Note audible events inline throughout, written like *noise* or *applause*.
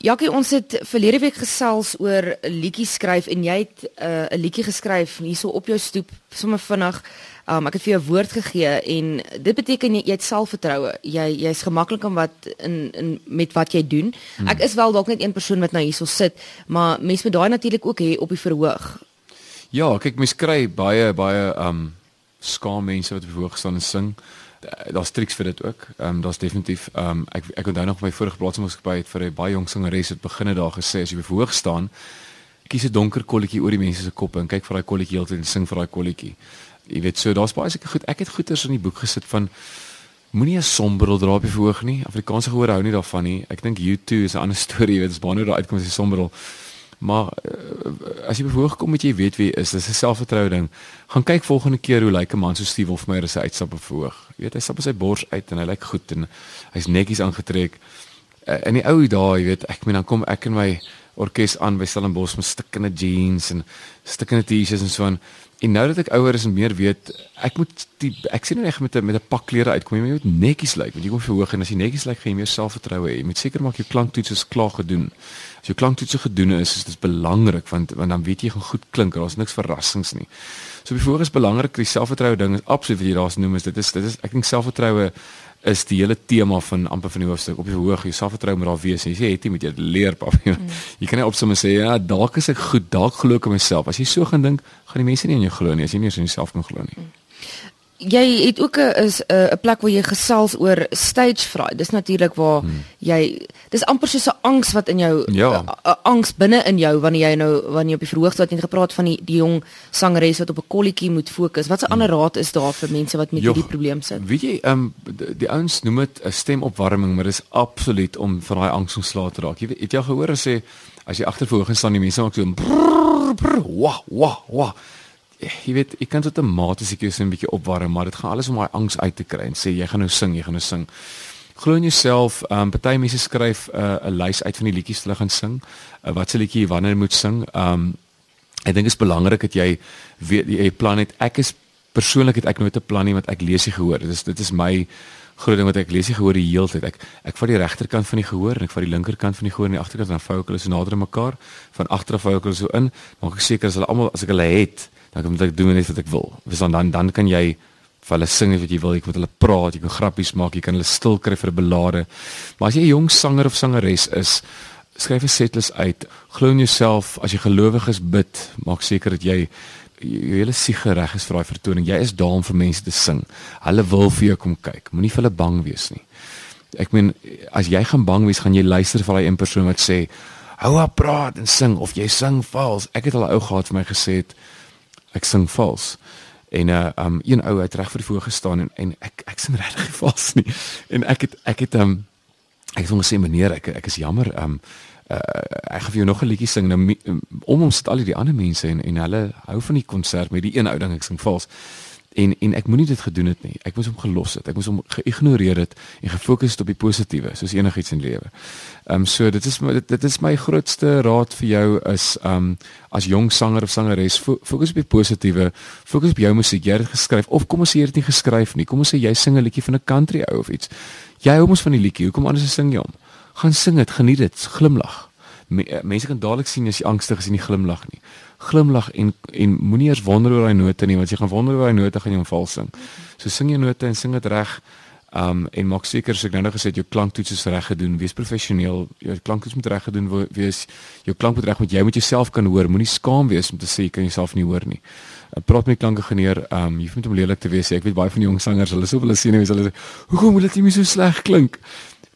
Jackie, ons het verlede week gesels oor 'n liedjie skryf en jy het uh, 'n uh, liedjie geskryf hierso op jou stoep sommer vinnig. Um, ek het vir jou woord gegee en dit beteken jy, jy het selfvertroue. Jy jy's gemaklik om wat in in met wat jy doen. Hmm. Ek is wel dalk net een persoon wat nou hierso sit, maar mense moet daai natuurlik ook hê op die verhoog. Ja, kyk mense kry baie baie um skaam mense wat op die verhoog staan en sing. Eh, daar's triks vir dit ook. Ehm um, daar's definitief ehm um, ek ek onthou nog my vorige plaatsmaatskappy het vir 'n baie jong sangeres het beginne daar gesê as jy verhoog staan, kies 'n donker kolletjie oor die mense se koppe en kyk vir daai kolletjie heeltyd en sing vir daai kolletjie. Jy weet so daar's baie seker goed. Ek het goeters in die boek gesit van moenie 'n sombrel dra op die verhoog nie. Afrikaanse gehoor hou nie daarvan nie. Ek dink U2 is 'n ander storie, jy weet, dis baie nou daar uitkom as 'n sombrel. Maar uh, as jy bevoeg kom met jy weet wie is, dis 'n selfvertroue ding. Gaan kyk volgende keer hoe lyk 'n man so Steve of Meyer se uitstap bevoeg. Jy weet hy stap sy bors uit en hy lyk goed en hy's netjies aangetrek. Uh, in die ou dae, jy weet, ek meen dan kom ek en my orkes aan by Stellenbosch met stikkende jeans en stikkende T-shirts en so aan. En nou dat ek ouer is en meer weet, ek moet die ek sien nou net met 'n met 'n pak klere uitkom. Jy moet netjies lyk, want jy kom verhoog en as jy netjies lyk, gaan jy meer selfvertroue hê. Jy moet seker maak jou klanktoets is klaar gedoen. As jou klanktoets gedoen is, is dit belangrik want want dan weet jy gaan goed klink. Daar's niks verrassings nie. So bevoor is belangrik, die selfvertroue ding is absoluut wat jy daar genoem is. Dit is dit is ek dink selfvertroue is die hele tema van amper van die hoofstuk op die hoog jy selfvertrou moet daar wees en jy sê het jy moet jy leer pap mm. *laughs* jy kan nie op sommer sê ja dalk is ek goed dalk glo ek in myself. As jy so gaan dink gaan die mense nie in jou glo nie as jy nie in jouself kan glo nie. Mm jy het ook 'n is 'n plek waar jy gesels oor stage fright. Dis natuurlik waar hmm. jy dis amper soos 'n angs wat in jou 'n ja. angs binne in jou wanneer jy nou wanneer jy op die verhoog staat en gepraat van die die jong sangeres wat op 'n kolletjie moet fokus. Wat 'n hmm. ander raad is daar vir mense wat met hierdie probleem sit? Weet jy, ehm um, die, die ouens noem dit 'n stemopwarming, maar dis absoluut om van daai angs ontslae te raak. Jy weet, het jy gehoor as jy as jy agter verhoog staan die mense maak so brrr, brrr, wah wah wah jy weet, jy kan tot 'n mate seker so 'n bietjie opwarm, maar dit gaan alles om daai angs uit te kry en sê jy gaan nou sing, jy gaan nou sing. Glo in jouself. Ehm um, party mense skryf 'n uh, 'n lys uit van die liedjies wat hulle gaan sing. Uh, wat se liedjie wanneer moet sing? Ehm um, ek dink dit is belangrik dat jy weet jy plan het. Ek is persoonlik het ek nooit 'n plan nie want ek lees die gehoor. Dit is dit is my groot ding wat ek lees die gehoor die hele tyd. Ek ek vat die regterkant van die gehoor en ek vat die linkerkant van die gehoor en die agterkant dan vou ek hulle so nader aan mekaar. Van agter af vou ek hulle so in. Maak ek seker as hulle almal as ek hulle het dan kan ek doen net wat ek wil. Dis dan dan dan kan jy vir hulle sing wat jy wil, jy kan met hulle praat, jy kan grappies maak, jy kan hulle stil kry vir 'n belade. Maar as jy 'n jong sanger of sangeres is, skryf 'n setlist uit. Glo in jouself, as jy gelowig is, bid, maak seker dat jy jy hele siege reg is vir daai vertoning. Jy is daar om vir mense te sing. Hulle wil vir jou kom kyk. Moenie vir hulle bang wees nie. Ek meen as jy gaan bang wees, gaan jy luister vir daai een persoon wat sê hou op praat en sing of jy sing vals. Ek het al 'n ou gehad vir my gesê het ek sing vals. En uh um een ou het reg voor die voor gestaan en en ek ek sing regtig *laughs* vals nie. En ek het ek het um ek het hom gesê meneer ek ek is jammer um uh ek gaan vir jou nog 'n liedjie sing nou om ons al die ander mense en en hulle hou van die konsert met die een ou ding ek sing vals en en ek moenie dit gedoen het nie. Ek moes hom gelos het. Ek moes hom geïgnoreer het en gefokus het op die positiewe, soos enigiets in lewe. Ehm um, so dit is dit, dit is my grootste raad vir jou is ehm um, as jong sanger of sangeres fo fokus op die positiewe, fokus op jou musiek. Jy het dit geskryf of kom ons sê jy het dit nie geskryf nie. Kom ons sê jy sing 'n liedjie van 'n country ou of iets. Jy hou mos van die liedjie. Hoekom anders sing jy hom? Gaan sing dit, geniet dit, glimlag. Eh, mense kan dadelik sien as jy angstig is en nie glimlag nie. Glimlag en en moenie eers wonder oor daai note nie, want jy gaan wonder oor daai note gaan jy hom vals sing. So sing jy note en sing dit reg. Um en maak seker as ek nou nog gesê het jou klanktoets is reg gedoen, wees professioneel. Jou klanktoets moet reg gedoen wees. Jou klank moet reg moet jy moet jouself kan hoor. Moenie skaam wees om te sê jy kan jouself nie hoor nie. Uh, praat met die klankingenieur. Um jy moet hom lelik te wees. Ek weet baie van die jong sangers, hulle sou wel sien hoe hulle sê, "Hoekom moet dit nie so sleg klink?"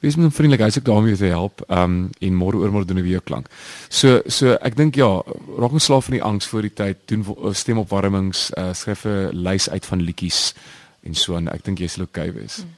Wees met hom vriendelik hy's ook daarmee te help um en môre oormôre doen 'n weer klank. So so ek dink ja, raak ons slaaf van die angs voor die tyd, doen stemopwarmings, uh, skryf 'n lys uit van liedjies en so en ek dink jy sal okay wees. Hmm.